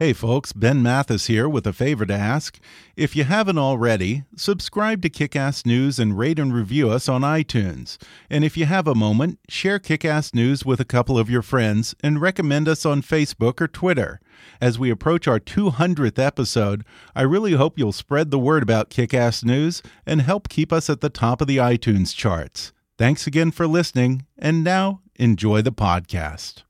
Hey folks, Ben Mathis here with a favor to ask. If you haven't already, subscribe to Kickass News and rate and review us on iTunes. And if you have a moment, share Kickass News with a couple of your friends and recommend us on Facebook or Twitter. As we approach our 200th episode, I really hope you'll spread the word about Kickass News and help keep us at the top of the iTunes charts. Thanks again for listening, and now enjoy the podcast.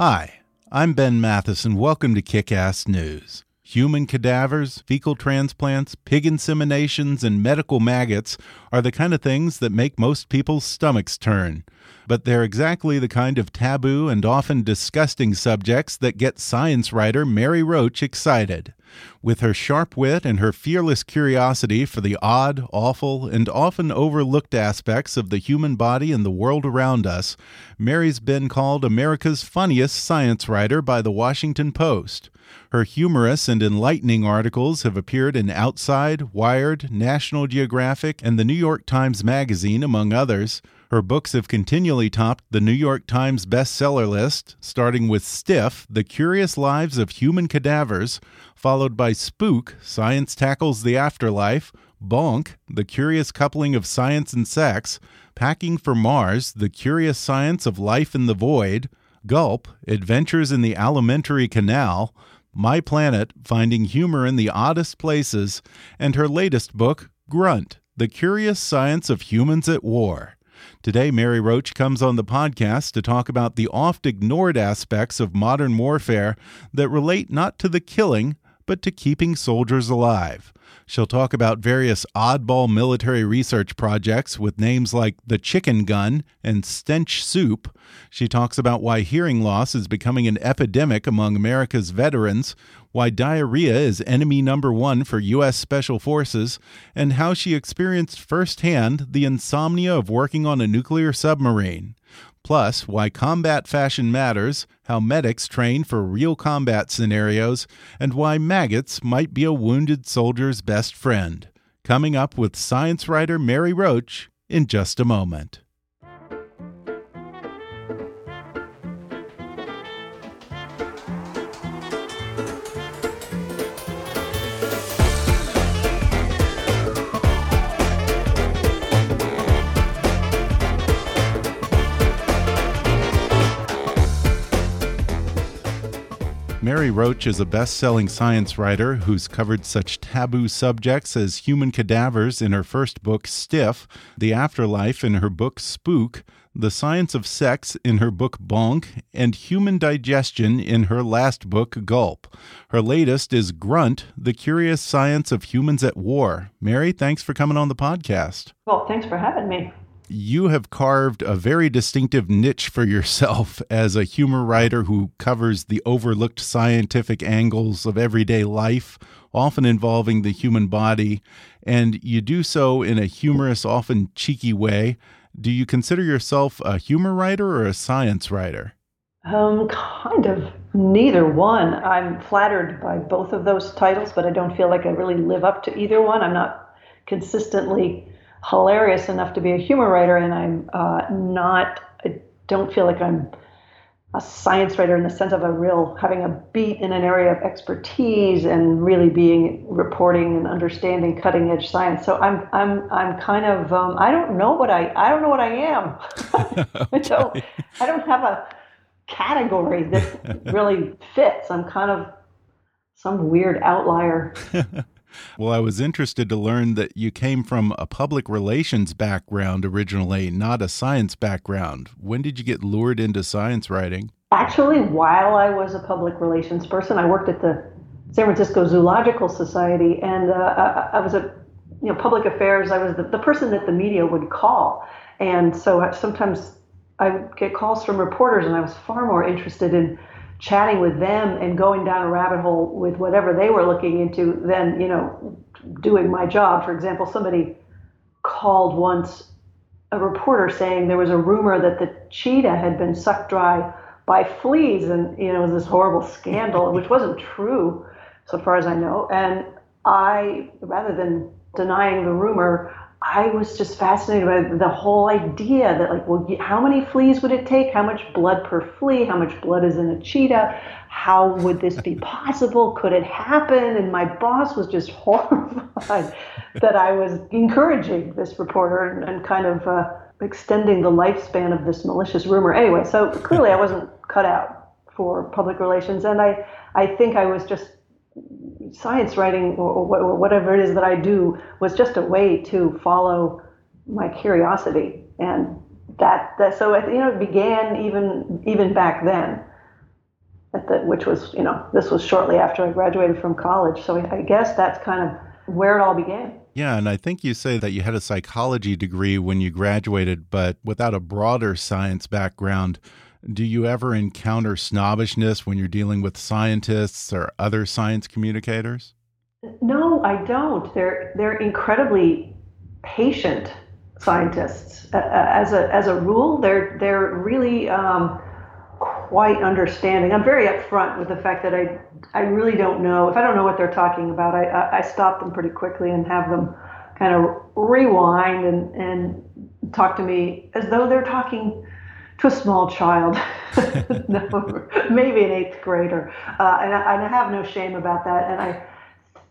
Hi. I'm Ben Mathis, and welcome to Kickass News. Human cadavers, fecal transplants, pig inseminations, and medical maggots are the kind of things that make most people's stomachs turn. But they're exactly the kind of taboo and often disgusting subjects that get science writer Mary Roach excited. With her sharp wit and her fearless curiosity for the odd, awful, and often overlooked aspects of the human body and the world around us, Mary's been called America's funniest science writer by the Washington Post. Her humorous and enlightening articles have appeared in Outside, Wired, National Geographic, and the New York Times Magazine, among others. Her books have continually topped the New York Times bestseller list, starting with Stiff, The Curious Lives of Human Cadavers, followed by Spook, Science Tackles the Afterlife, Bonk, The Curious Coupling of Science and Sex, Packing for Mars, The Curious Science of Life in the Void, Gulp, Adventures in the Alimentary Canal, My Planet, Finding Humor in the Oddest Places, and her latest book, Grunt, The Curious Science of Humans at War. Today, Mary Roach comes on the podcast to talk about the oft ignored aspects of modern warfare that relate not to the killing, but to keeping soldiers alive. She'll talk about various oddball military research projects with names like the Chicken Gun and Stench Soup. She talks about why hearing loss is becoming an epidemic among America's veterans, why diarrhea is enemy number one for U.S. Special Forces, and how she experienced firsthand the insomnia of working on a nuclear submarine. Plus, why combat fashion matters, how medics train for real combat scenarios, and why maggots might be a wounded soldier's best friend. Coming up with science writer Mary Roach in just a moment. Mary Roach is a best selling science writer who's covered such taboo subjects as human cadavers in her first book, Stiff, the afterlife in her book, Spook, the science of sex in her book, Bonk, and human digestion in her last book, Gulp. Her latest is Grunt, the curious science of humans at war. Mary, thanks for coming on the podcast. Well, thanks for having me you have carved a very distinctive niche for yourself as a humor writer who covers the overlooked scientific angles of everyday life, often involving the human body, and you do so in a humorous, often cheeky way. Do you consider yourself a humor writer or a science writer? Um, kind of neither one. I'm flattered by both of those titles, but I don't feel like I really live up to either one. I'm not consistently hilarious enough to be a humor writer, and I'm uh, not. I don't feel like I'm a science writer in the sense of a real having a beat in an area of expertise and really being reporting and understanding cutting edge science. So I'm I'm I'm kind of um, I don't know what I I don't know what I am. okay. I don't I don't have a category that really fits. I'm kind of some weird outlier. well, I was interested to learn that you came from a public relations background originally, not a science background. When did you get lured into science writing? Actually, while I was a public relations person, I worked at the San Francisco Zoological Society, and uh, I, I, was a you know public affairs. I was the, the person that the media would call, and so I, sometimes I would get calls from reporters, and I was far more interested in chatting with them and going down a rabbit hole with whatever they were looking into than you know doing my job. For example, somebody called once a reporter saying there was a rumor that the cheetah had been sucked dry by fleas, and you know it was this horrible scandal, which wasn't true, so far as I know. And I, rather than denying the rumor, I was just fascinated by the whole idea that, like, well, how many fleas would it take? How much blood per flea? How much blood is in a cheetah? How would this be possible? Could it happen? And my boss was just horrified that I was encouraging this reporter and, and kind of uh, extending the lifespan of this malicious rumor. Anyway, so clearly I wasn't cut out for public relations, and I, I think I was just science writing or, or, whatever it is that I do was just a way to follow my curiosity and that, that so it, you know it began even even back then the, which was you know this was shortly after I graduated from college so I guess that's kind of where it all began. Yeah, and I think you say that you had a psychology degree when you graduated, but without a broader science background. Do you ever encounter snobbishness when you're dealing with scientists or other science communicators? No, I don't. They're they're incredibly patient scientists. Uh, as a as a rule, they're they're really um, quite understanding. I'm very upfront with the fact that I I really don't know if I don't know what they're talking about. I I, I stop them pretty quickly and have them kind of rewind and and talk to me as though they're talking to a small child, no, maybe an eighth grader, uh, and, I, and, I, have no shame about that. And I,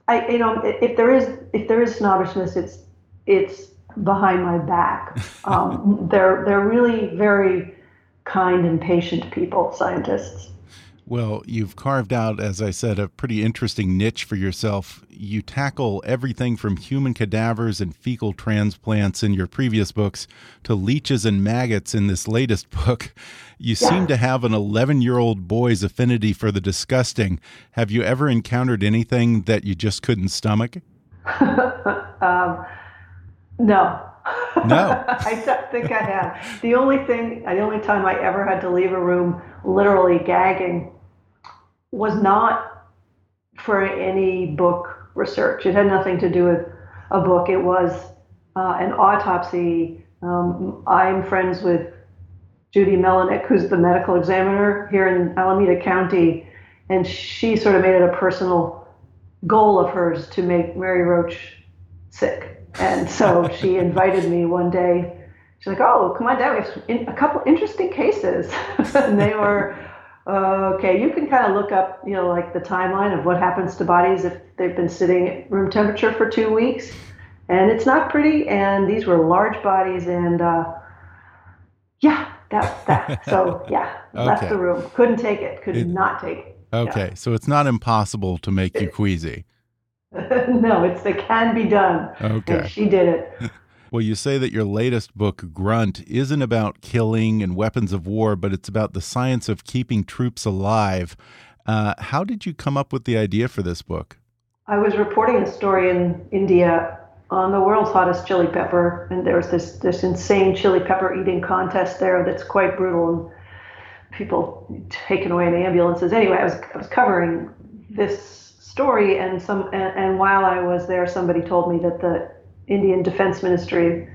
I, you know, if there is if there is snobbishness, it's it's behind my back. Um, they're they're really very kind and patient people, scientists. Well, you've carved out, as I said, a pretty interesting niche for yourself. You tackle everything from human cadavers and fecal transplants in your previous books to leeches and maggots in this latest book. You yeah. seem to have an 11 year old boy's affinity for the disgusting. Have you ever encountered anything that you just couldn't stomach? um, no. No. I don't think I have. The only thing, the only time I ever had to leave a room literally gagging was not for any book research. It had nothing to do with a book. It was uh, an autopsy. Um, I'm friends with Judy Melinek, who's the medical examiner here in Alameda County, and she sort of made it a personal goal of hers to make Mary Roach sick. And so she invited me one day. She's like, "Oh, come on down. We have a couple interesting cases." and they were Okay, you can kind of look up, you know, like the timeline of what happens to bodies if they've been sitting at room temperature for two weeks, and it's not pretty. And these were large bodies, and uh, yeah, that that. So yeah, okay. left the room. Couldn't take it. Could it, not take it. Okay, yeah. so it's not impossible to make you queasy. no, it's it can be done. Okay, and she did it. Well, you say that your latest book, Grunt, isn't about killing and weapons of war, but it's about the science of keeping troops alive. Uh, how did you come up with the idea for this book? I was reporting a story in India on the world's hottest chili pepper, and there was this this insane chili pepper eating contest there that's quite brutal, and people taken away in ambulances. Anyway, I was I was covering this story, and some and, and while I was there, somebody told me that the Indian Defense Ministry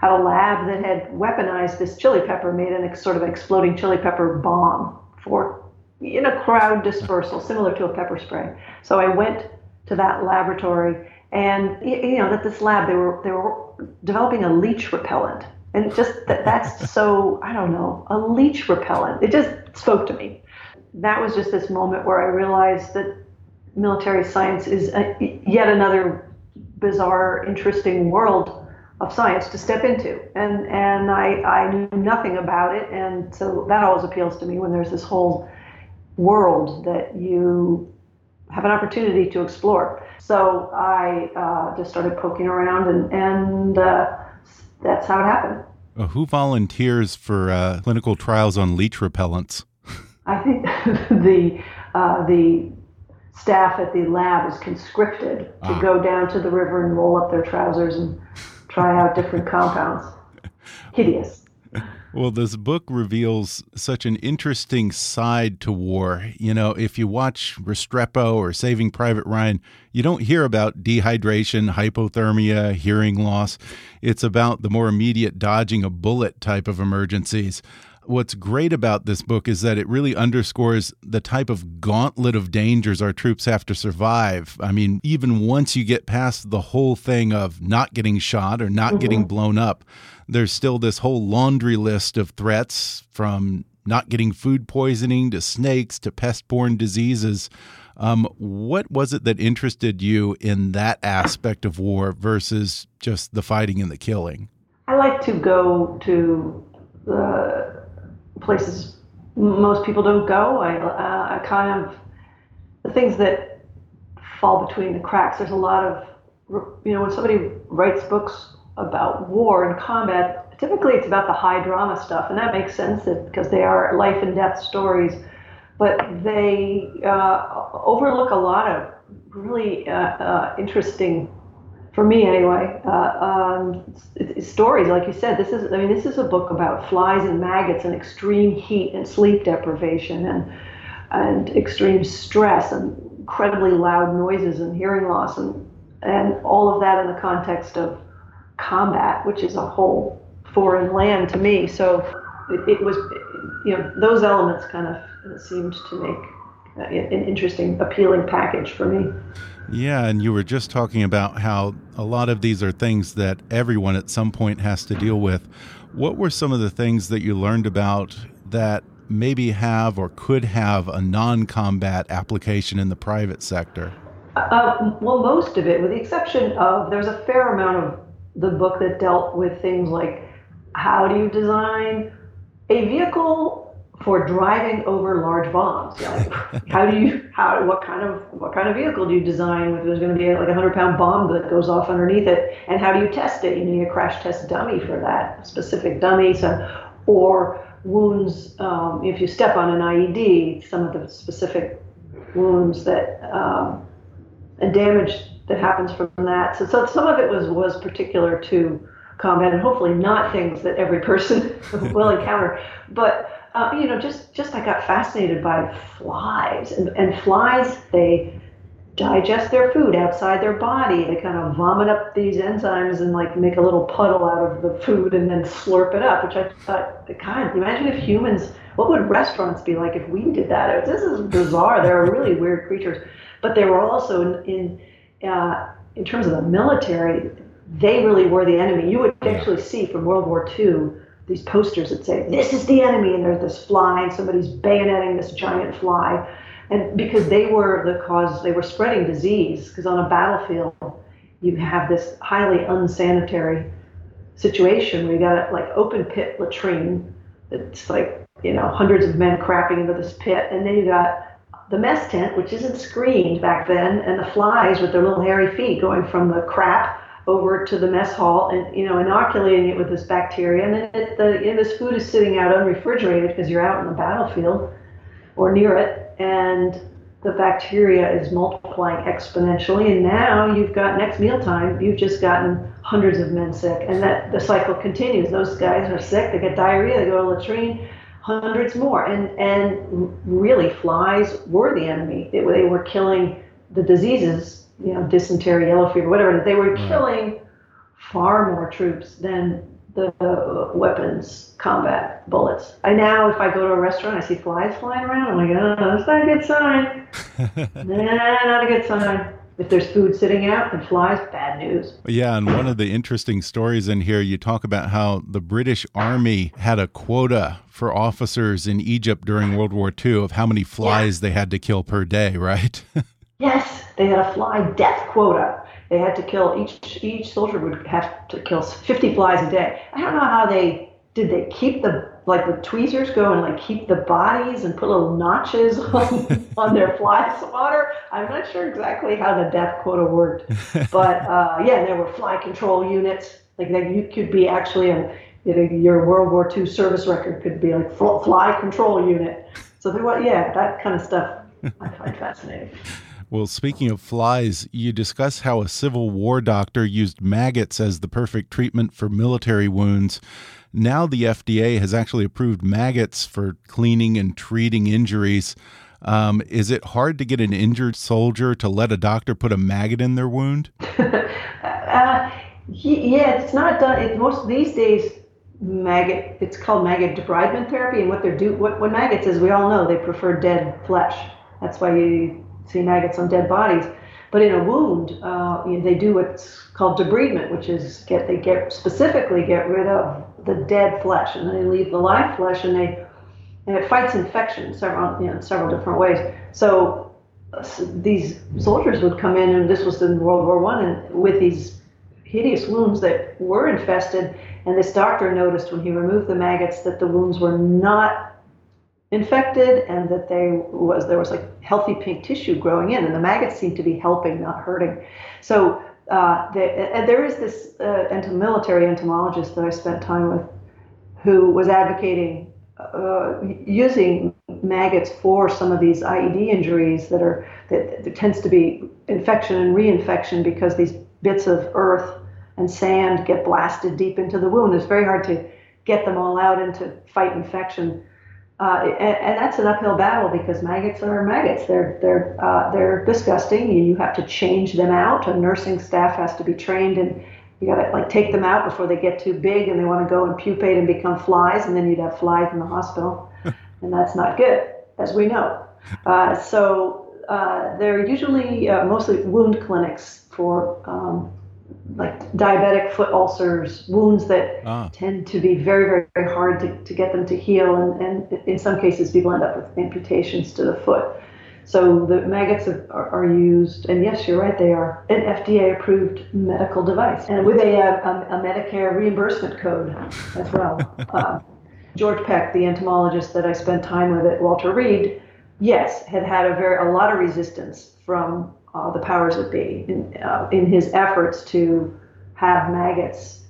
had a lab that had weaponized this chili pepper, made an sort of exploding chili pepper bomb for in a crowd dispersal, similar to a pepper spray. So I went to that laboratory, and you know, at this lab, they were they were developing a leech repellent, And just that, that's so, I don't know, a leech repellent. It just spoke to me. That was just this moment where I realized that military science is a, yet another bizarre, interesting world of science to step into. And, and I, I knew nothing about it. And so that always appeals to me when there's this whole world that you have an opportunity to explore. So I uh, just started poking around, and, and uh, that's how it happened. Uh, who volunteers for uh, clinical trials on leech repellents? I think the uh, the staff at the lab is conscripted to ah. go down to the river and roll up their trousers and try out different compounds. Hideous. Well, this book reveals such an interesting side to war. You know, if you watch Restrepo or Saving Private Ryan, you don't hear about dehydration, hypothermia, hearing loss. It's about the more immediate dodging a bullet type of emergencies. What's great about this book is that it really underscores the type of gauntlet of dangers our troops have to survive. I mean, even once you get past the whole thing of not getting shot or not mm -hmm. getting blown up, there's still this whole laundry list of threats from not getting food poisoning to snakes to pest borne diseases. Um, what was it that interested you in that aspect of war versus just the fighting and the killing? I like to go to the places most people don't go. I, uh, I kind of, the things that fall between the cracks. There's a lot of, you know, when somebody writes books about war and combat, typically it's about the high drama stuff, and that makes sense because they are life and death stories. But they uh, overlook a lot of really uh, uh, interesting, for me anyway, uh, um, stories. Like you said, this is I mean this is a book about flies and maggots and extreme heat and sleep deprivation and and extreme stress and incredibly loud noises and hearing loss and and all of that in the context of combat, which is a whole foreign land to me. So it, it was, you know, those elements kind of seemed to make an interesting, appealing package for me. Yeah, and you were just talking about how a lot of these are things that everyone at some point has to deal with. What were some of the things that you learned about that maybe have or could have a non combat application in the private sector? Uh, well, most of it, with the exception of there's a fair amount of the book that dealt with things like how do you design a vehicle for driving over large bombs. Like, how do you how what kind of what kind of vehicle do you design if there's going to be like a hundred pound bomb that goes off underneath it, and how do you test it? You need a crash test dummy for that specific dummy. So, or wounds um, if you step on an IED, some of the specific wounds that um, and damage that happens from that. So, so some of it was was particular to combat, and hopefully not things that every person will encounter. But uh, you know, just just I got fascinated by flies, and, and flies they digest their food outside their body. They kind of vomit up these enzymes and like make a little puddle out of the food and then slurp it up. Which I thought, God, imagine if humans. What would restaurants be like if we did that? This is bizarre. They're really weird creatures, but they were also in, in uh, in terms of the military, they really were the enemy. You would actually see from World War II these posters that say, This is the enemy, and there's this fly, and somebody's bayoneting this giant fly. And because they were the cause, they were spreading disease, because on a battlefield, you have this highly unsanitary situation where you got like open pit latrine. It's like, you know, hundreds of men crapping into this pit, and then you got the mess tent, which isn't screened back then, and the flies with their little hairy feet going from the crap over to the mess hall and you know inoculating it with this bacteria, and then it, the and this food is sitting out unrefrigerated because you're out in the battlefield or near it, and the bacteria is multiplying exponentially, and now you've got next mealtime, you've just gotten hundreds of men sick, and that the cycle continues. Those guys are sick, they get diarrhea, they go to latrine hundreds more. And, and really, flies were the enemy. They, they were killing the diseases, you know, dysentery, yellow fever, whatever. They were killing far more troops than the weapons combat bullets. I now, if I go to a restaurant, I see flies flying around. I'm like, oh, that's not a good sign. nah, not a good sign. if there's food sitting out and flies, bad news. Yeah, and one of the interesting stories in here, you talk about how the British Army had a quota for officers in Egypt during World War II of how many flies yeah. they had to kill per day, right? yes, they had a fly death quota. They had to kill each each soldier would have to kill 50 flies a day. I don't know how they did they keep the like with tweezers go and like keep the bodies and put little notches on, on their fly swatter. I'm not sure exactly how the death quota worked, but uh, yeah, there were fly control units. Like that, you could be actually a you know, your World War II service record could be like fly control unit. So there was yeah, that kind of stuff I find fascinating. Well, speaking of flies, you discuss how a Civil War doctor used maggots as the perfect treatment for military wounds. Now the FDA has actually approved maggots for cleaning and treating injuries. Um, is it hard to get an injured soldier to let a doctor put a maggot in their wound? uh, yeah, it's not done. It's most these days maggot. It's called maggot debridement therapy, and what they're do what, what maggots is, we all know they prefer dead flesh. That's why you see maggots on dead bodies. But in a wound, uh, you know, they do what's called debridement, which is get they get specifically get rid of the dead flesh, and they leave the live flesh, and they and it fights infection several you know several different ways. So uh, these soldiers would come in, and this was in World War One, and with these hideous wounds that were infested, and this doctor noticed when he removed the maggots that the wounds were not infected and that they was there was like healthy pink tissue growing in and the maggots seemed to be helping not hurting so uh, they, and there is this uh, military entomologist that I spent time with who was advocating uh, using maggots for some of these IED injuries that are that there tends to be infection and reinfection because these bits of earth and sand get blasted deep into the wound. It's very hard to get them all out and to fight infection. Uh, and, and, that's an uphill battle because maggots are maggots. They're they're uh, they're disgusting. You have to change them out. A nursing staff has to be trained, and you got to like take them out before they get too big and they want to go and pupate and become flies, and then you'd have flies in the hospital, and that's not good, as we know. Uh, so uh, they're usually uh, mostly wound clinics for um, like diabetic foot ulcers, wounds that ah. tend to be very, very, very hard to, to get them to heal. And, and in some cases, people end up with amputations to the foot. So the maggots are, are, used, and yes, you're right, they are an FDA approved medical device and with a, a, a Medicare reimbursement code as well. uh, George Peck, the entomologist that I spent time with at Walter Reed, yes, had had a very a lot of resistance from uh, the powers that be in, uh, in his efforts to have maggots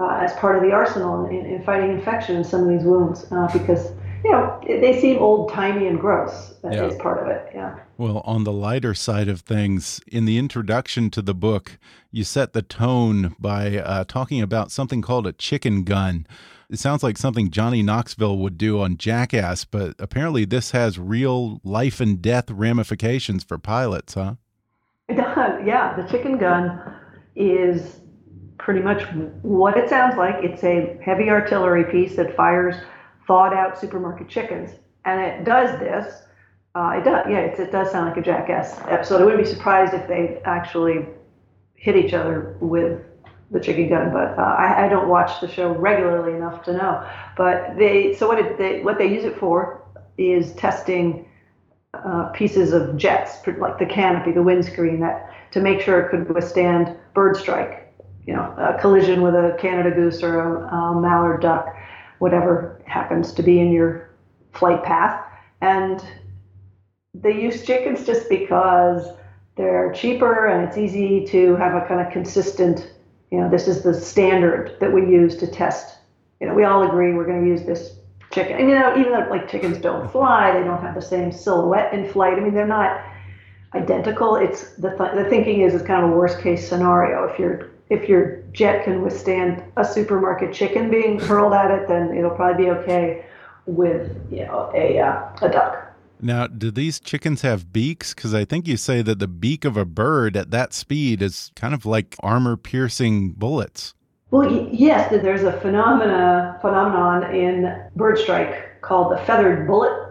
uh, as part of the arsenal in, in, fighting infection in some of these wounds uh, because you know they seem old timey and gross That yeah. is part of it yeah well on the lighter side of things in the introduction to the book you set the tone by uh, talking about something called a chicken gun it sounds like something Johnny Knoxville would do on Jackass, but apparently this has real life and death ramifications for pilots, huh? It does, yeah. The chicken gun is pretty much what it sounds like. It's a heavy artillery piece that fires thawed out supermarket chickens. And it does this. Uh, it does, yeah, it does sound like a jackass episode. I wouldn't be surprised if they actually hit each other with the chicken gun, but uh, I, I, don't watch the show regularly enough to know. But they, so what it, they, what they use it for is testing uh, pieces of jets, like the canopy, the windscreen, that to make sure it could withstand bird strike. You know, a collision with a Canada goose or a, a mallard duck, whatever happens to be in your flight path. And they use chickens just because they're cheaper and it's easy to have a kind of consistent. You know, this is the standard that we use to test. You know, we all agree we're going to use this chicken. And, you know, even though like chickens don't fly, they don't have the same silhouette in flight. I mean, they're not identical. It's the th- the thinking is it's kind of a worst case scenario. If your if your jet can withstand a supermarket chicken being hurled at it, then it'll probably be okay with you know a uh, a duck. Now, do these chickens have beaks? Because I think you say that the beak of a bird at that speed is kind of like armor piercing bullets. Well, yes, there's a phenomena phenomenon in bird strike called the feathered bullet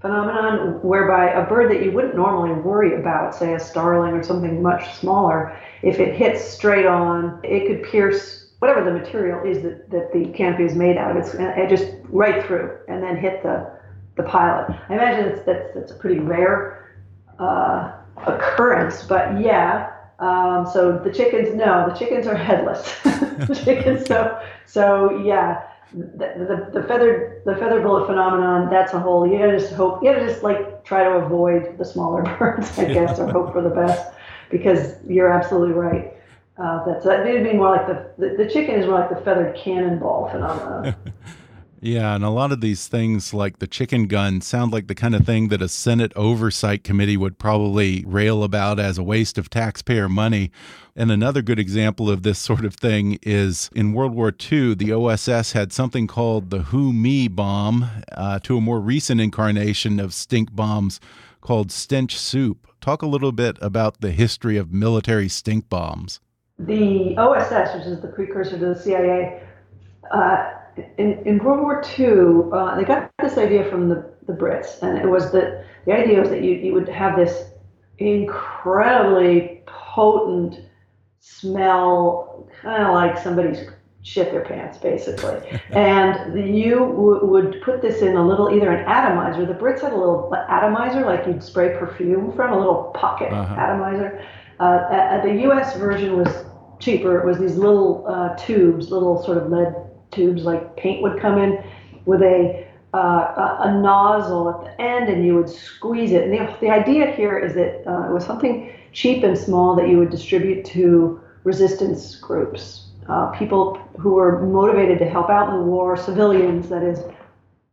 phenomenon whereby a bird that you wouldn't normally worry about, say a starling or something much smaller, if it hits straight on, it could pierce whatever the material is that, that the canopy is made out of. It's it just right through and then hit the, the pilot. I imagine it's, that's, that's a pretty rare uh, occurrence, but yeah. Um, so the chickens, no, the chickens are headless. chickens, so so yeah. The, the, the feathered the feather bullet phenomenon that's a whole you gotta just hope you gotta just like try to avoid the smaller birds i guess or hope for the best because you're absolutely right. Uh, that's that would be more like the, the, the chicken is more like the feathered cannonball phenomenon Yeah, and a lot of these things, like the chicken gun, sound like the kind of thing that a Senate oversight committee would probably rail about as a waste of taxpayer money. And another good example of this sort of thing is in World War II, the OSS had something called the Who Me bomb, uh, to a more recent incarnation of stink bombs called stench soup. Talk a little bit about the history of military stink bombs. The OSS, which is the precursor to the CIA, uh, in, in World War II, uh, they got this idea from the, the Brits, and it was that the idea was that you, you would have this incredibly potent smell, kind of like somebody's shit their pants, basically. and the, you w- would put this in a little, either an atomizer. The Brits had a little atomizer, like you'd spray perfume from, a little pocket uh-huh. atomizer. Uh, the U.S. version was cheaper. It was these little uh, tubes, little sort of lead tubes like paint would come in with a uh, a, nozzle at the end and you would squeeze it. And the, the idea here is that uh, it was something cheap and small that you would distribute to resistance groups, uh, people who were motivated to help out in the war, civilians, that is,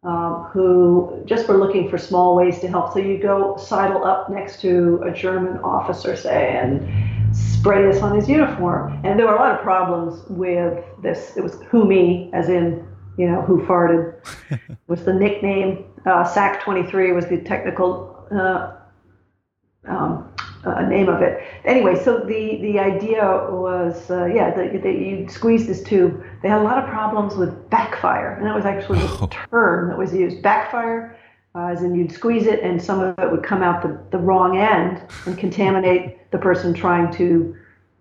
um, who just were looking for small ways to help. So you go sidle up next to a German officer, say, and spray this on his uniform. And there were a lot of problems with this. It was who me, as in, you know, who farted, was the nickname. Uh, SAC 23 was the technical uh, um, uh, name of it. Anyway, so the, the idea was, uh, yeah, that you squeeze this tube. They had a lot of problems with backfire, and that was actually the oh. term that was used. Backfire uh, you'd squeeze it and some of it would come out the, the wrong end and contaminate the person trying to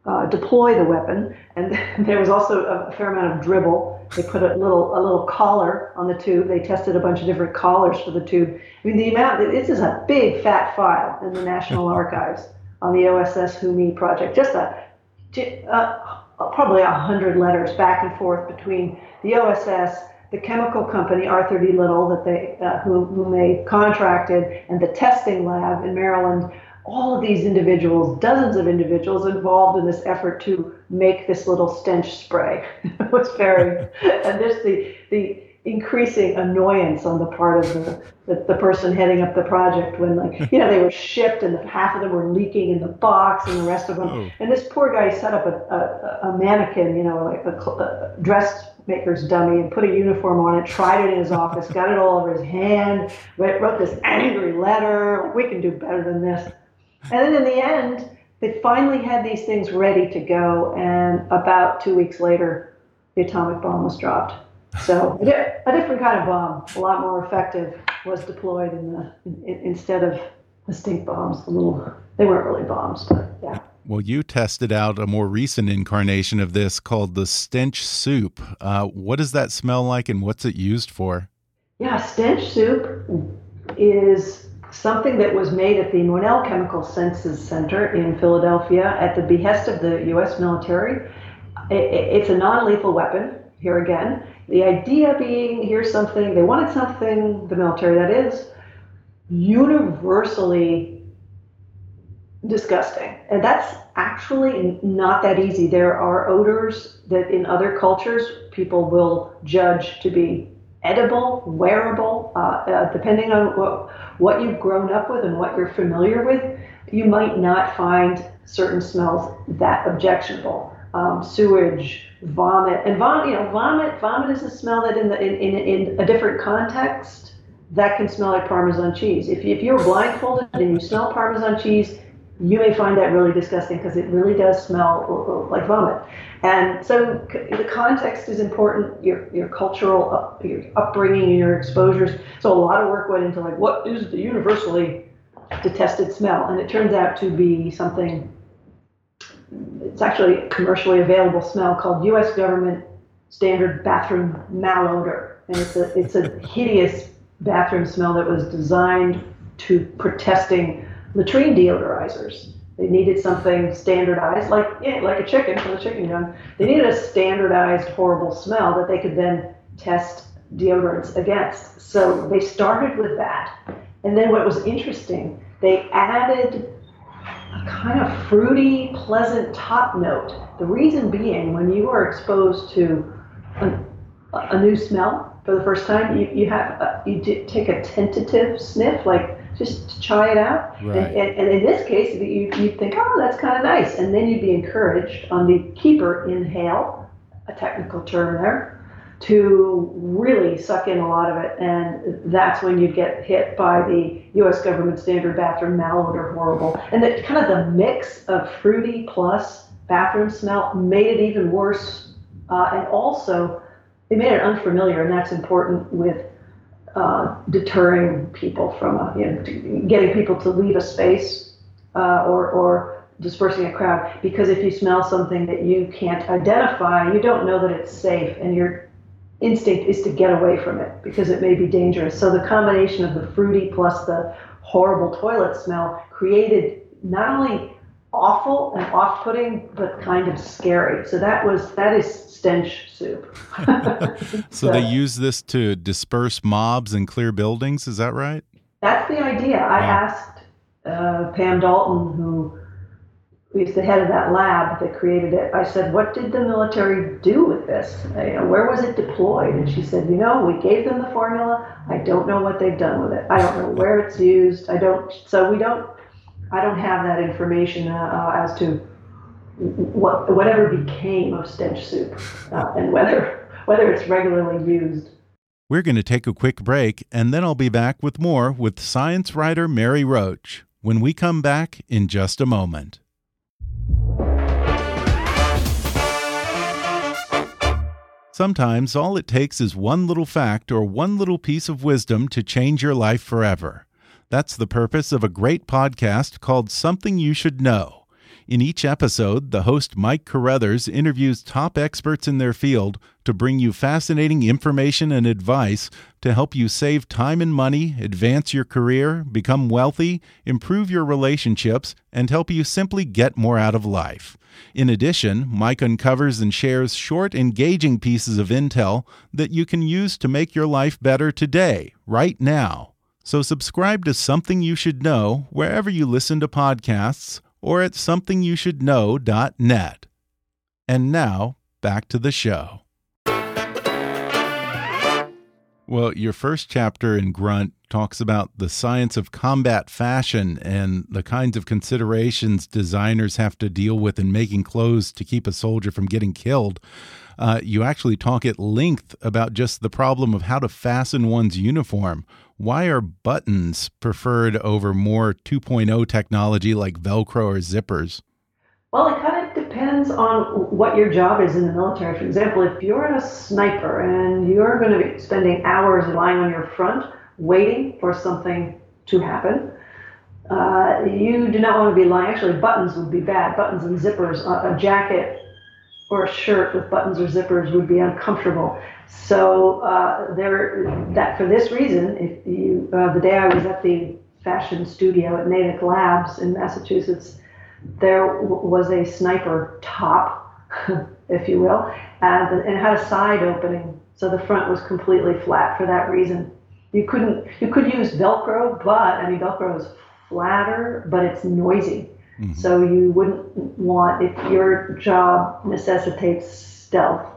uh, deploy the weapon. And there was also a fair amount of dribble. They put a little a little collar on the tube. They tested a bunch of different collars for the tube. I mean, the amount this is a big fat file in the National Archives on the OSS Who Me project. Just a uh, probably a hundred letters back and forth between the OSS the chemical company Arthur D. Little that they uh, who, whom they contracted and the testing lab in Maryland all of these individuals dozens of individuals involved in this effort to make this little stench spray it was very and this the the increasing annoyance on the part of the, the, the, person heading up the project when like you know they were shipped and half of them were leaking in the box and the rest of them. Oh. and this poor guy set up a, a, a mannequin you know like a, a dressmaker's dummy and put a uniform on it tried it in his office got it all over his hand wrote this angry letter we can do better than this. And then in the end they finally had these things ready to go and about two weeks later the atomic bomb was dropped so a different kind of bomb, a lot more effective, was deployed in the in, instead of the stink bombs. The little they weren't really bombs, but yeah. Well, you tested out a more recent incarnation of this called the stench soup. Uh, what does that smell like, and what's it used for? Yeah, stench soup is something that was made at the Monell Chemical Senses Center in Philadelphia at the behest of the U.S. military. It's a non-lethal weapon. Here again, the idea being here's something, they wanted something, the military that is, universally disgusting. And that's actually not that easy. There are odors that in other cultures people will judge to be edible, wearable, uh, uh, depending on what, what you've grown up with and what you're familiar with. You might not find certain smells that objectionable. Um, sewage, vomit and vomit you know vomit vomit is a smell that in the in, in, in a different context that can smell like parmesan cheese if, if you're blindfolded and you smell parmesan cheese you may find that really disgusting because it really does smell like vomit. And so the context is important, your, your cultural, up, your upbringing and your exposures. So a lot of work went into like, what is the universally detested smell? And it turns out to be something, it's actually a commercially available smell called U.S. government standard bathroom malodor. And it's a, it's a hideous bathroom smell that was designed to protesting latrine deodorizers. They needed something standardized, like yeah, like a chicken for the chicken gun. They needed a standardized horrible smell that they could then test deodorants against. So they started with that. And then what was interesting, they added a kind of fruity, pleasant top note. The reason being, when you are exposed to a, a new smell for the first time, you, you have a, you take a tentative sniff, like just to try it out. Right. And, and, and, in this case, you, you think, oh, that's kind of nice. And then you'd be encouraged on the keeper inhale, a technical term there, to really suck in a lot of it. And that's when you get hit by the U.S. government standard bathroom malodor horrible. And that kind of the mix of fruity plus bathroom smell made it even worse. Uh, and also, they made it unfamiliar, and that's important with uh, deterring people from a, you know, getting people to leave a space uh, or, or dispersing a crowd. Because if you smell something that you can't identify, you don't know that it's safe, and your instinct is to get away from it because it may be dangerous. So the combination of the fruity plus the horrible toilet smell created not only awful and off-putting, but kind of scary. So that was that is stench soup. so they use this to disperse mobs and clear buildings. Is that right? That's the idea. I asked uh, Pam Dalton, who is the head of that lab that created it. I said, "What did the military do with this? Where was it deployed?" And she said, "You know, we gave them the formula. I don't know what they've done with it. I don't know where it's used. I don't. So we don't I don't have that information uh, as to what whatever became of stench soup uh, and whether whether it's regularly used. We're going to take a quick break, and then I'll be back with more with science writer Mary Roach when we come back in just a moment. Sometimes all it takes is one little fact or one little piece of wisdom to change your life forever. That's the purpose of a great podcast called Something You Should Know. In each episode, the host Mike Carruthers interviews top experts in their field to bring you fascinating information and advice to help you save time and money, advance your career, become wealthy, improve your relationships, and help you simply get more out of life. In addition, Mike uncovers and shares short, engaging pieces of intel that you can use to make your life better today, right now. So subscribe to Something You Should Know wherever you listen to podcasts or at somethingyoushouldknow.net. And now, back to the show. Well, your first chapter in Grunt talks about the science of combat fashion and the kinds of considerations designers have to deal with in making clothes to keep a soldier from getting killed. Uh, you actually talk at length about just the problem of how to fasten one's uniform. Why are buttons preferred over more 2.0 technology like Velcro or zippers? Well, it kind of depends on what your job is in the military. For example, if you're a sniper and you're going to be spending hours lying on your front waiting for something to happen, uh, you do not want to be lying. Actually, buttons would be bad. Buttons and zippers, a jacket or a shirt with buttons or zippers would be uncomfortable. So uh, there, that for this reason, if you, uh, the day I was at the fashion studio at Natick Labs in Massachusetts, there was a sniper top, if you will, and, and it had a side opening, so the front was completely flat for that reason. You couldn't, you could use Velcro, but I mean Velcro is flatter, but it's noisy. Mm-hmm. So you wouldn't want if your job necessitates stealth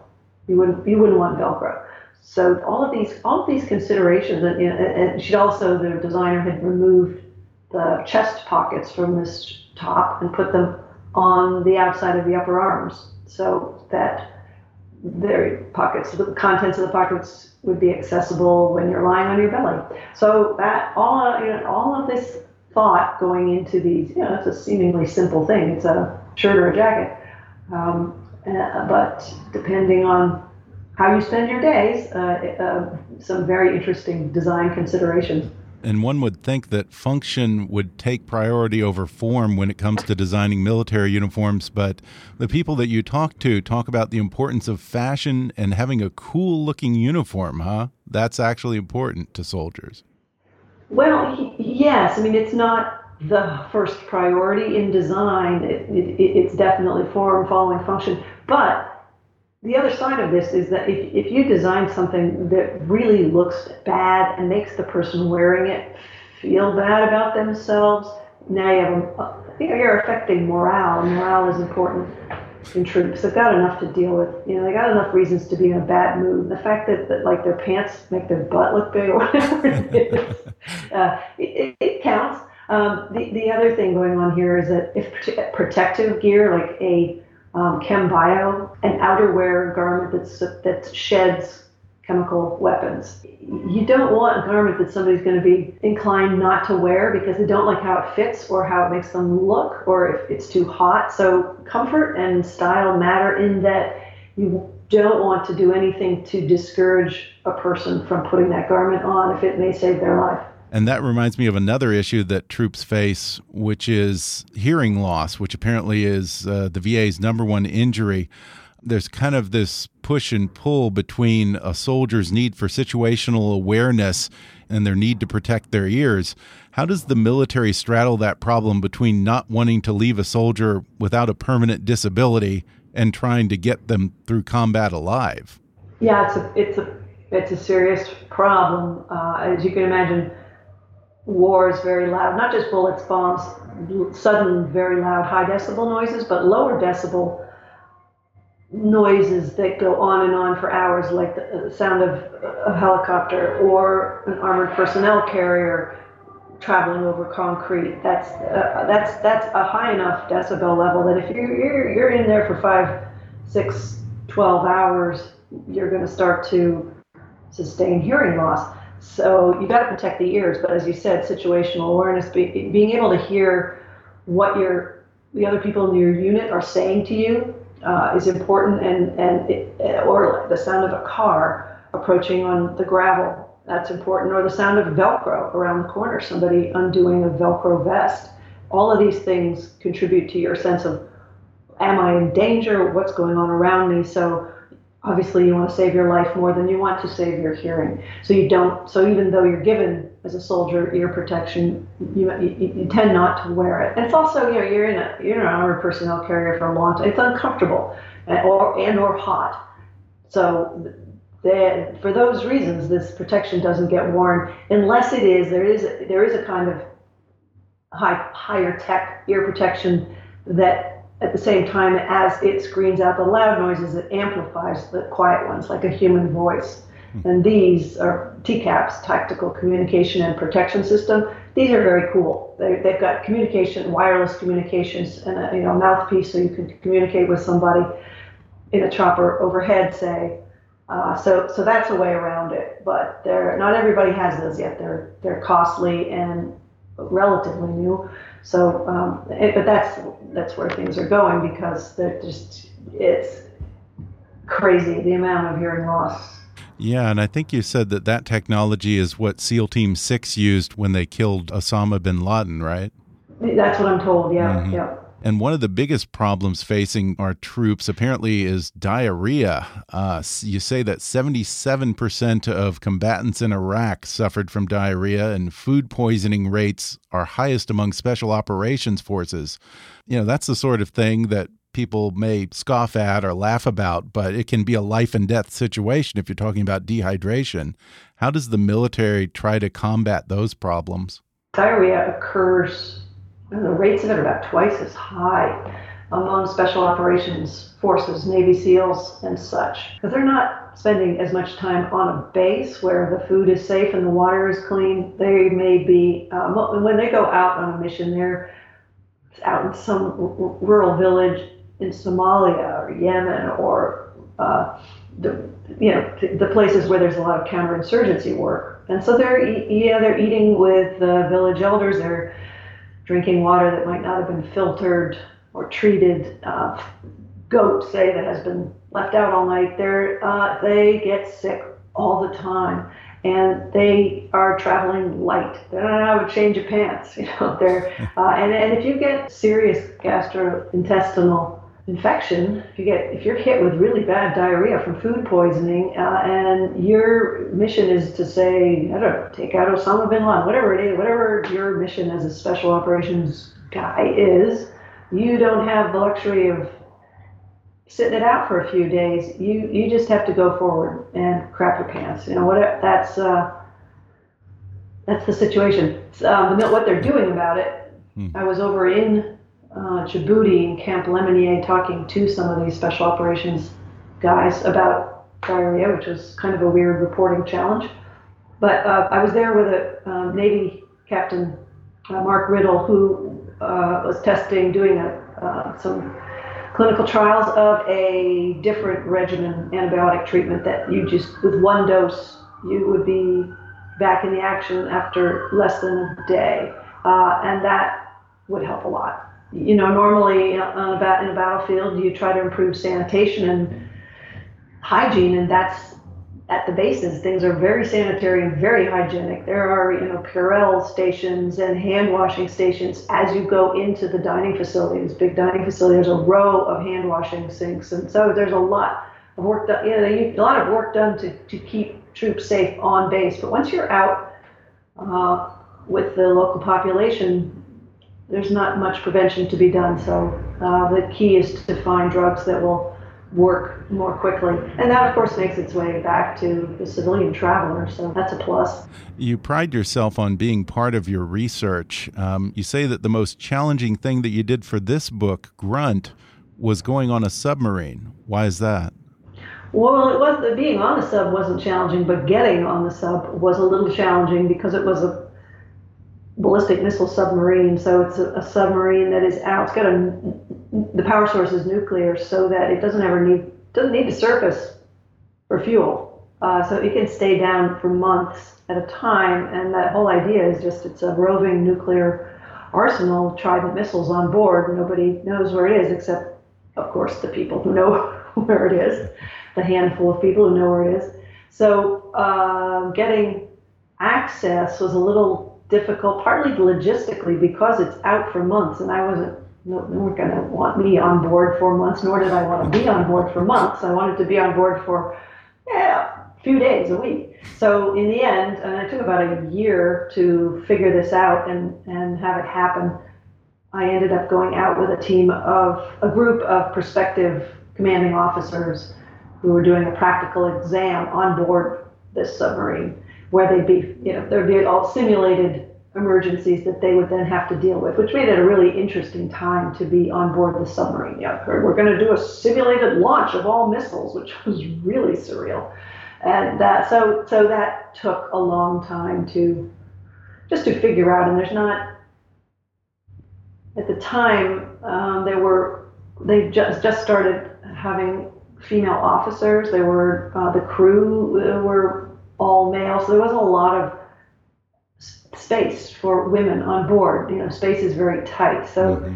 you wouldn't you wouldn't want Velcro. So all of these all of these considerations, and, and she'd also the designer had removed the chest pockets from this top and put them on the outside of the upper arms, so that their pockets, the contents of the pockets would be accessible when you're lying on your belly. So that all you know, all of this thought going into these. You know, it's a seemingly simple thing. It's a shirt or a jacket. Um, uh, but depending on how you spend your days, uh, uh, some very interesting design considerations. And one would think that function would take priority over form when it comes to designing military uniforms, but the people that you talk to talk about the importance of fashion and having a cool looking uniform, huh? That's actually important to soldiers. Well, yes. I mean, it's not the first priority in design. It, it, it's definitely form following function. But the other side of this is that if, if you design something that really looks bad and makes the person wearing it feel bad about themselves, now you have a, you know, you're affecting morale. Morale is important in troops. They've got enough to deal with. You know, they got enough reasons to be in a bad mood. The fact that, that like their pants make their butt look big or whatever it is, uh, it, it, counts. Um, the the other thing going on here is that if protective gear like a um, chem bio, an outerwear garment that's, that sheds chemical weapons. You don't want a garment that somebody's going to be inclined not to wear because they don't like how it fits or how it makes them look or if it's too hot. So, comfort and style matter in that you don't want to do anything to discourage a person from putting that garment on if it may save their life. And that reminds me of another issue that troops face, which is hearing loss, which apparently is uh, the VA's number one injury. There's kind of this push and pull between a soldier's need for situational awareness and their need to protect their ears. How does the military straddle that problem between not wanting to leave a soldier without a permanent disability and trying to get them through combat alive? Yeah, it's a it's a it's a serious problem. Uh, as you can imagine, war is very loud, not just bullets, bombs, sudden, very loud, high decibel noises, but lower decibel noises that go on and on for hours, like the, sound of a helicopter or an armored personnel carrier traveling over concrete. That's uh, that's that's a high enough decibel level that if you're, you're you're in there for five, six, twelve hours, you're going to start to sustain hearing loss. So you got to protect the ears, but as you said, situational awareness, be, being able to hear what your the other people in your unit are saying to you uh, is important, and and it, or the sound of a car approaching on the gravel that's important, or the sound of Velcro around the corner, somebody undoing a Velcro vest. All of these things contribute to your sense of, am I in danger? What's going on around me? So obviously you want to save your life more than you want to save your hearing. So you don't. So even though you're given as a soldier ear protection, you, you, you tend not to wear it. And it's also you know you're in a you're an armored personnel carrier for a long time. It's uncomfortable and or and or hot. So for those reasons, this protection doesn't get worn unless it is there is there is a kind of high higher tech ear protection that at the same time as it screens out the loud noises, it amplifies the quiet ones, like a human voice. Hmm. And these are TCAPs, Tactical Communication and Protection System. These are very cool. They, they've got communication, wireless communications, and a you know mouthpiece so you can communicate with somebody in a chopper overhead, say. Uh, so, so that's a way around it. But they're, not everybody has those yet. They're they're costly and relatively new. So, um, it, but that's that's where things are going because they're just it's crazy the amount of hearing loss. Yeah, and I think you said that that technology is what SEAL Team Six used when they killed Osama bin Laden, right? That's what I'm told. Yeah, mm -hmm. yeah. And one of the biggest problems facing our troops apparently is diarrhea. Uh, you say that 77% of combatants in Iraq suffered from diarrhea, and food poisoning rates are highest among special operations forces. You know, that's the sort of thing that people may scoff at or laugh about, but it can be a life and death situation if you're talking about dehydration. How does the military try to combat those problems? Diarrhea occurs the rates of it are about twice as high among special operations forces, Navy SEALs, and such. Because they're not spending as much time on a base where the food is safe and the water is clean. They may be, um, when they go out on a mission, they're out in some rural village in Somalia or Yemen or uh, the, you know, the places where there's a lot of counterinsurgency work. And so they're, yeah, they're eating with the village elders. They're drinking water that might not have been filtered or treated. Uh, goat, say, that has been left out all night, they uh, they get sick all the time. And they are traveling light. They don't have a change of pants, you know. They're uh, and and if you get serious gastrointestinal infection, if you get if you're hit with really bad diarrhea from food poisoning, uh, and your mission is to say, I don't know, take out Osama bin Laden, whatever it is, whatever your mission as a special operations guy is, you don't have the luxury of sitting it out for a few days. You you just have to go forward and crap your pants. You know what? That's uh, that's the situation. Um, what they're doing about it. Hmm. I was over in uh, Djibouti in Camp Lemonnier talking to some of these special operations guys about diarrhea, which was kind of a weird reporting challenge. But uh, I was there with a um, Navy Captain uh, Mark Riddle, who uh, was testing, doing a, uh, some clinical trials of a different regimen antibiotic treatment that you just with one dose you would be back in the action after less than a day, uh, and that would help a lot you know, normally bat, in a battlefield, you try to improve sanitation and hygiene, and that's at the bases. Things are very sanitary and very hygienic. There are, you know, Purell stations and hand washing stations as you go into the dining facility. This big dining facility, there's a row of hand washing sinks, and so there's a lot of work done. You know, a lot of work done to to keep troops safe on base. But once you're out uh, with the local population, there's not much prevention to be done. So uh, the key is to find drugs that will work more quickly. And that, of course, makes its way back to the civilian traveler. So that's a plus. You pride yourself on being part of your research. Um, you say that the most challenging thing that you did for this book, Grunt, was going on a submarine. Why is that? Well, it was being on the sub wasn't challenging, but getting on the sub was a little challenging because it was a ballistic missile submarine. So it's a, a, submarine that is out. It's got a the power source is nuclear, so that it doesn't ever need doesn't need to surface for fuel. Uh, so it can stay down for months at a time. And that whole idea is just it's a roving nuclear arsenal, trident missiles on board. Nobody knows where it is except, of course, the people who know where it is, the handful of people who know where it is. So uh, getting access was a little difficult, partly logistically because it's out for months, and I wasn't no, no one going to want me on board for months, nor did I want to be on board for months. I wanted to be on board for yeah, a few days, a week. So in the end, and it took about a year to figure this out and, and have it happen, I ended up going out with a team of a group of prospective commanding officers who were doing a practical exam on board this submarine where they'd be, you know, there'd be all simulated emergencies that they would then have to deal with, which made it a really interesting time to be on board the submarine. Yeah, we're going to do a simulated launch of all missiles, which was really surreal, and that so so that took a long time to just to figure out. And there's not at the time um, there were they just just started having female officers. They were uh, the crew were all male, so there wasn't a lot of space for women on board. You know, space is very tight, so mm-hmm.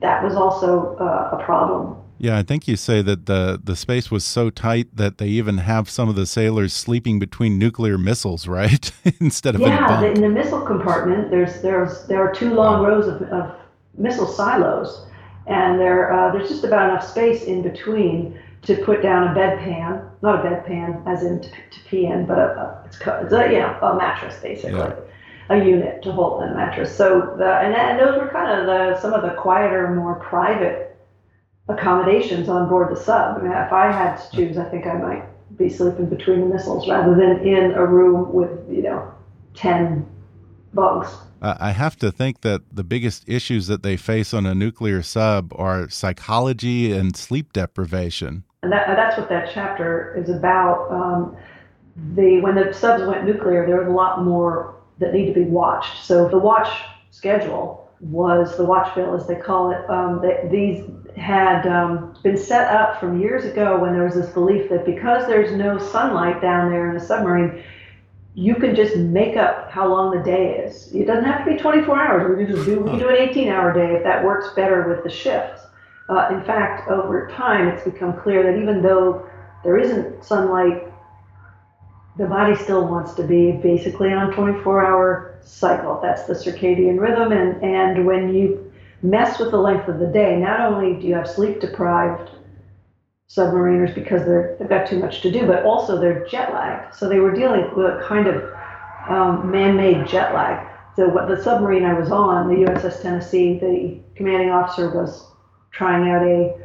that was also uh, a problem. Yeah, I think you say that the the space was so tight that they even have some of the sailors sleeping between nuclear missiles, right? Instead of yeah, in, in, the missile compartment, there's there's there are two long wow. rows of, of missile silos, and there uh, there's just about enough space in between to put down a bedpan, not a bedpan as in to, to pee in, but a, it's, it's a, you know, a mattress basically, yeah. a unit to hold a mattress. So the, and, and those were kind of the, some of the quieter, more private accommodations on board the sub. I mean, if I had to choose, I think I might be sleeping between the missiles rather than in a room with, you know, 10 bugs. I have to think that the biggest issues that they face on a nuclear sub are psychology and sleep deprivation and that, that's what that chapter is about. Um, the when the subs went nuclear, there was a lot more that need to be watched. So the watch schedule was the watch bill, as they call it. Um, that these had um, been set up from years ago when there was this belief that because there's no sunlight down there in a submarine, you can just make up how long the day is. It doesn't have to be 24 hours. We can just do we can do an 18-hour day if that works better with the shifts. Uh, in fact, over time, it's become clear that even though there isn't sunlight, the body still wants to be basically on a 24-hour cycle. That's the circadian rhythm, and and when you mess with the length of the day, not only do you have sleep deprived submariners because they're, they've got too much to do, but also they're jet lagged. So they were dealing with a kind of um, man-made jet lag. So what the submarine I was on, the USS Tennessee, the commanding officer was trying out a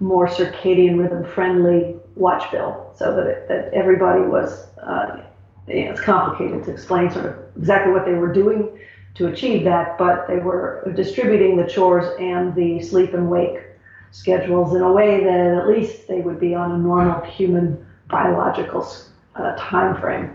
more circadian rhythm friendly watch bill so that, it, that everybody was, uh, you know, it's complicated to explain sort of exactly what they were doing to achieve that, but they were distributing the chores and the sleep and wake schedules in a way that at least they would be on a normal human biological uh, time frame.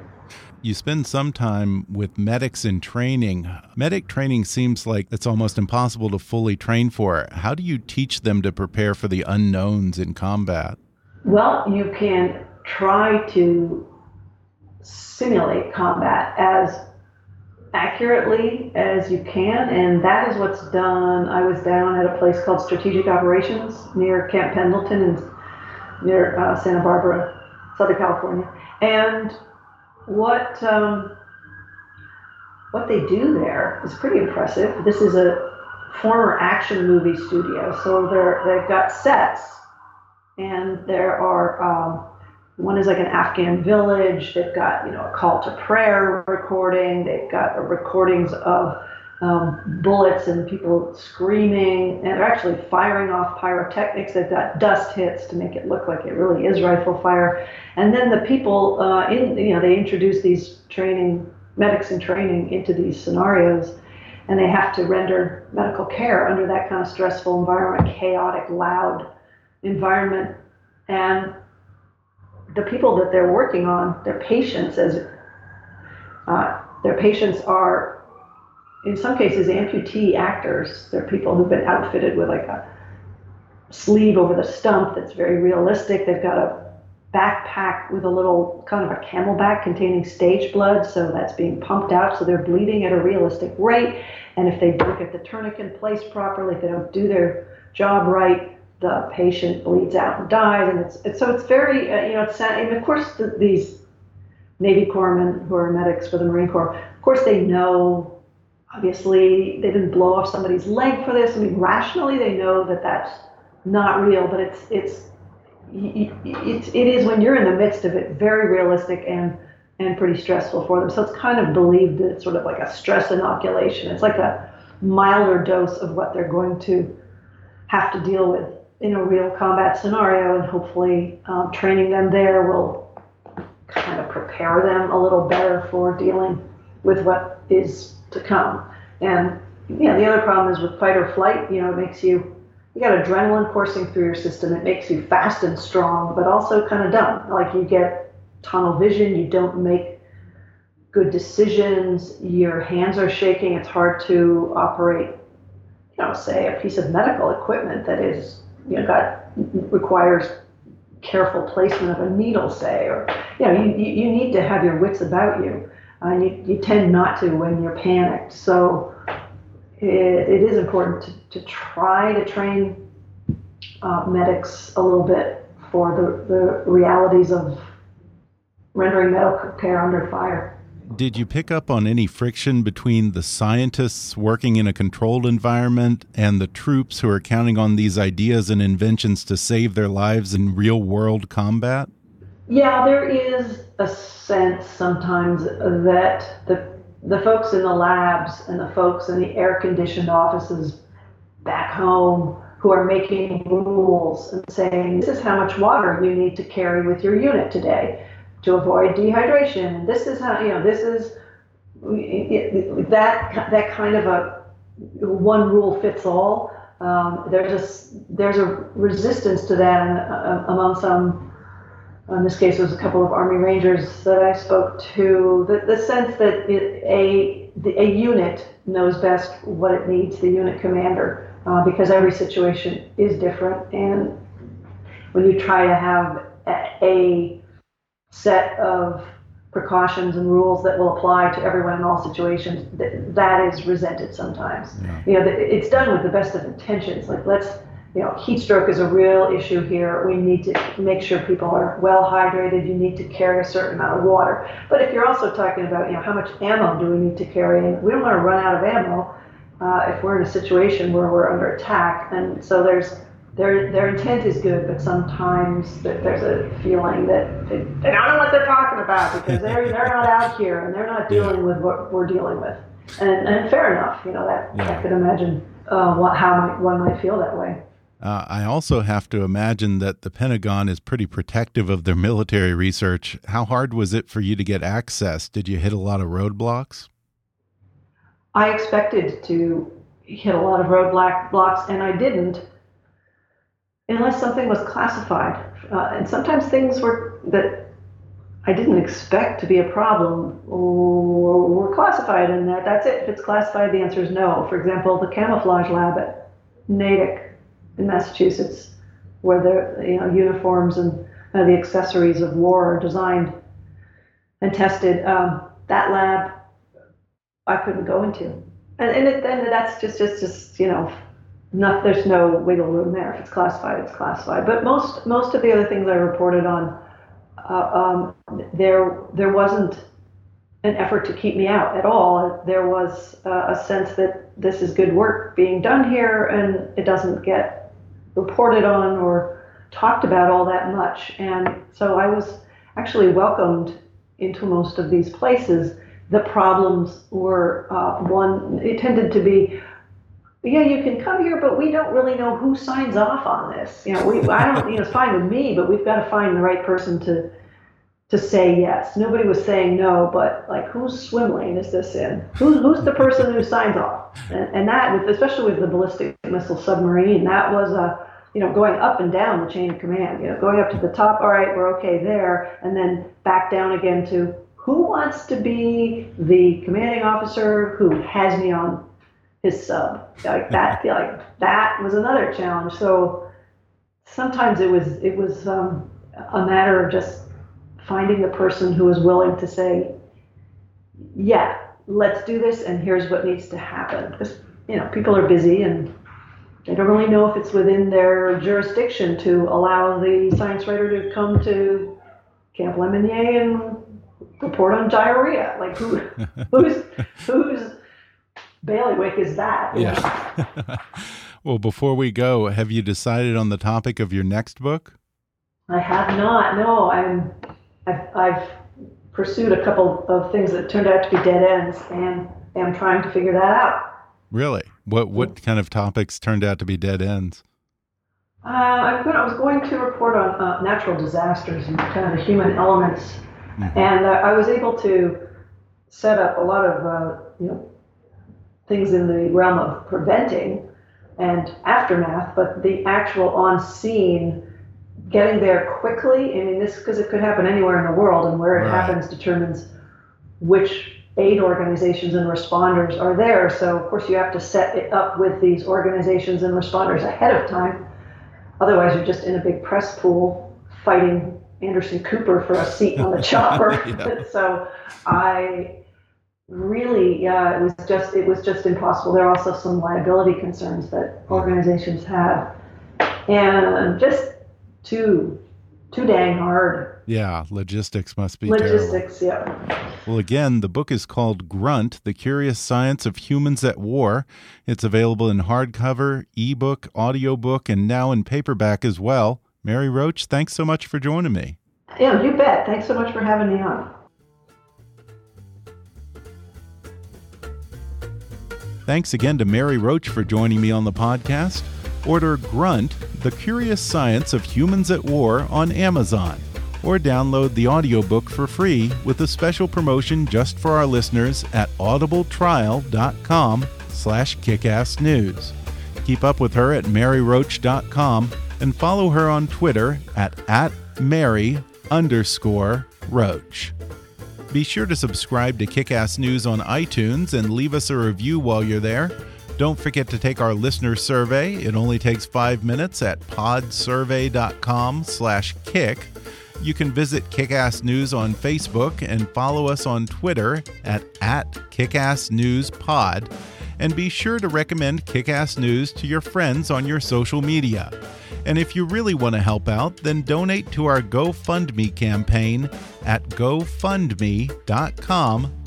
You spend some time with medics in training. Medic training seems like it's almost impossible to fully train for. How do you teach them to prepare for the unknowns in combat? Well, you can try to simulate combat as accurately as you can, and that is what's done. I was down at a place called Strategic Operations near Camp Pendleton and near uh, Santa Barbara, Southern California, and what um, what they do there is pretty impressive. This is a former action movie studio, so they're they've got sets, and there are um, one is like an Afghan village. They've got you know a call to prayer recording. They've got recordings of um, bullets and people screaming, and they're actually firing off pyrotechnics. They've got dust hits to make it look like it really is rifle fire. And then the people uh, in, you know, they introduce these training medics in training into these scenarios, and they have to render medical care under that kind of stressful environment, chaotic, loud environment, and the people that they're working on, their patients, as uh, their patients are in some cases amputee actors. They're people who've been outfitted with like a sleeve over the stump that's very realistic. They've got a backpack with a little kind of a CamelBak containing stage blood, so that's being pumped out, so they're bleeding at a realistic rate. And if they don't get the tourniquet placed properly, if they don't do their job right, the patient bleeds out and dies. And it's, it's so it's very uh, you know it's. And of course the, these Navy corpsmen who are medics for the Marine Corps, of course they know obviously they didn't blow off somebody's leg for this. I mean, rationally they know that that's not real, but it's it's it's it is when you're in the midst of it very realistic and and pretty stressful for them. So it's kind of believed that it's sort of like a stress inoculation. It's like a milder dose of what they're going to have to deal with in a real combat scenario, and hopefully um, training them there will kind of prepare them a little better for dealing with what is to come. And you know, the other problem is with fight or flight, you know, it makes you you got adrenaline coursing through your system. It makes you fast and strong, but also kind of dumb. Like you get tunnel vision, you don't make good decisions, your hands are shaking, it's hard to operate, you know, say a piece of medical equipment that is, you know, got requires careful placement of a needle, say, or you know, you, you need to have your wits about you uh, you, you tend not to when you're panicked. So it, it is important to, to try to train uh, medics a little bit for the, the realities of rendering medical care under fire. Did you pick up on any friction between the scientists working in a controlled environment and the troops who are counting on these ideas and inventions to save their lives in real world combat? Yeah, there is a sense sometimes that the the folks in the labs and the folks in the air conditioned offices back home who are making rules and saying this is how much water you need to carry with your unit today to avoid dehydration. This is how you know this is that that kind of a one rule fits all. Um, there's a there's a resistance to that uh, among some in this case, it was a couple of Army Rangers that I spoke to. The, the sense that it, a the, a unit knows best what it needs, the unit commander, uh, because every situation is different. And when you try to have a, a set of precautions and rules that will apply to everyone in all situations, that, that is resented sometimes. Yeah. You know, it's done with the best of intentions. Like, let's, you know, heat stroke is a real issue here. We need to make sure people are well hydrated. You need to carry a certain amount of water. But if you're also talking about, you know, how much ammo do we need to carry, and we don't want to run out of ammo uh, if we're in a situation where we're under attack. And so there's their their intent is good, but sometimes there's a feeling that they, they, don't know what they're talking about because they're they're not out here and they're not dealing yeah. with what we're dealing with. And, and fair enough, you know that yeah. I could imagine uh, what, how one might feel that way. Uh, I also have to imagine that the Pentagon is pretty protective of their military research. How hard was it for you to get access? Did you hit a lot of roadblocks? I expected to hit a lot of roadblocks, and I didn't unless something was classified. Uh, and sometimes things were that I didn't expect to be a problem were classified, and that, that's it. If it's classified, the answer is no. For example, the camouflage lab at Natick in Massachusetts, where the you know, uniforms and uh, the accessories of war are designed and tested, um, that lab I couldn't go into. And, and, it, and that's just, just, just, you know, not, there's no wiggle room there. If it's classified, it's classified. But most most of the other things I reported on, uh, um, there there wasn't an effort to keep me out at all. There was uh, a sense that this is good work being done here, and it doesn't get reported on or talked about all that much. And so I was actually welcomed into most of these places. The problems were uh, one. It tended to be yeah, you can come here, but we don't really know who signs off on this. You know, we I don't you know it's fine with me, but we've got to find the right person to to say yes. Nobody was saying no, but like whose swim lane is this in? Who's who's the person who signs off? And, and that, especially with the ballistic missile submarine, that was a you know going up and down the chain of command. You know, going up to the top, all right, we're okay there, and then back down again to who wants to be the commanding officer who has me on his sub. Like that, like that was another challenge. So sometimes it was it was um, a matter of just finding the person who is willing to say, yeah, let's do this, and here's what needs to happen. Because you know people are busy and they don't really know if it's within their jurisdiction to allow the science writer to come to Camp Lemonnier and report on diarrhea. Like who, who's whose bailiwick is that? Yeah. well, before we go, have you decided on the topic of your next book? I have not. No, I'm. I've, I've pursued a couple of things that turned out to be dead ends, and am trying to figure that out. Really? What what kind of topics turned out to be dead ends? Uh, I, I was going to report on uh, natural disasters and kind of the human elements, mm -hmm. and uh, I was able to set up a lot of uh, you know things in the realm of preventing and aftermath, but the actual on scene, getting there quickly. I mean, this because it could happen anywhere in the world, and where it right. happens determines which aid organizations and responders are there. So, of course, you have to set it up with these organizations and responders ahead of time. Otherwise, you're just in a big press pool fighting Anderson Cooper for a seat on the chopper. so, I really, yeah, it was just it was just impossible. There are also some liability concerns that organizations have, and just too too dang hard. Yeah, logistics must be logistics. Terrible. Yeah. Well, again, the book is called Grunt: The Curious Science of Humans at War. It's available in hardcover, ebook, audiobook, and now in paperback as well. Mary Roach, thanks so much for joining me. Yeah, you bet. Thanks so much for having me on. Thanks again to Mary Roach for joining me on the podcast. Order Grunt, The Curious Science of Humans at War on Amazon, or download the audiobook for free with a special promotion just for our listeners at audibletrial.com slash kickassnews. Keep up with her at maryroach.com and follow her on Twitter at, at Mary underscore Roach. Be sure to subscribe to Kickass News on iTunes and leave us a review while you're there. Don't forget to take our listener survey. It only takes five minutes at podsurvey.com/kick. You can visit Kickass News on Facebook and follow us on Twitter at, at KickassNewsPod. And be sure to recommend Kickass News to your friends on your social media. And if you really want to help out, then donate to our GoFundMe campaign at gofundme.com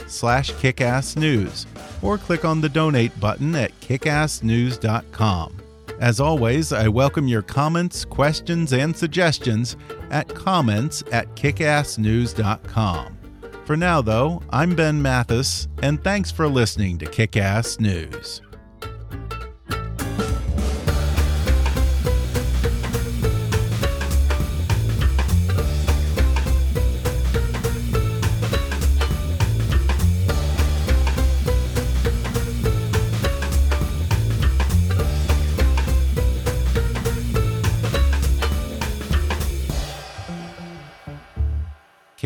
slash kickassnews or click on the donate button at kickassnews.com. As always, I welcome your comments, questions, and suggestions at comments at kickassnews.com. For now, though, I'm Ben Mathis, and thanks for listening to Kickass News.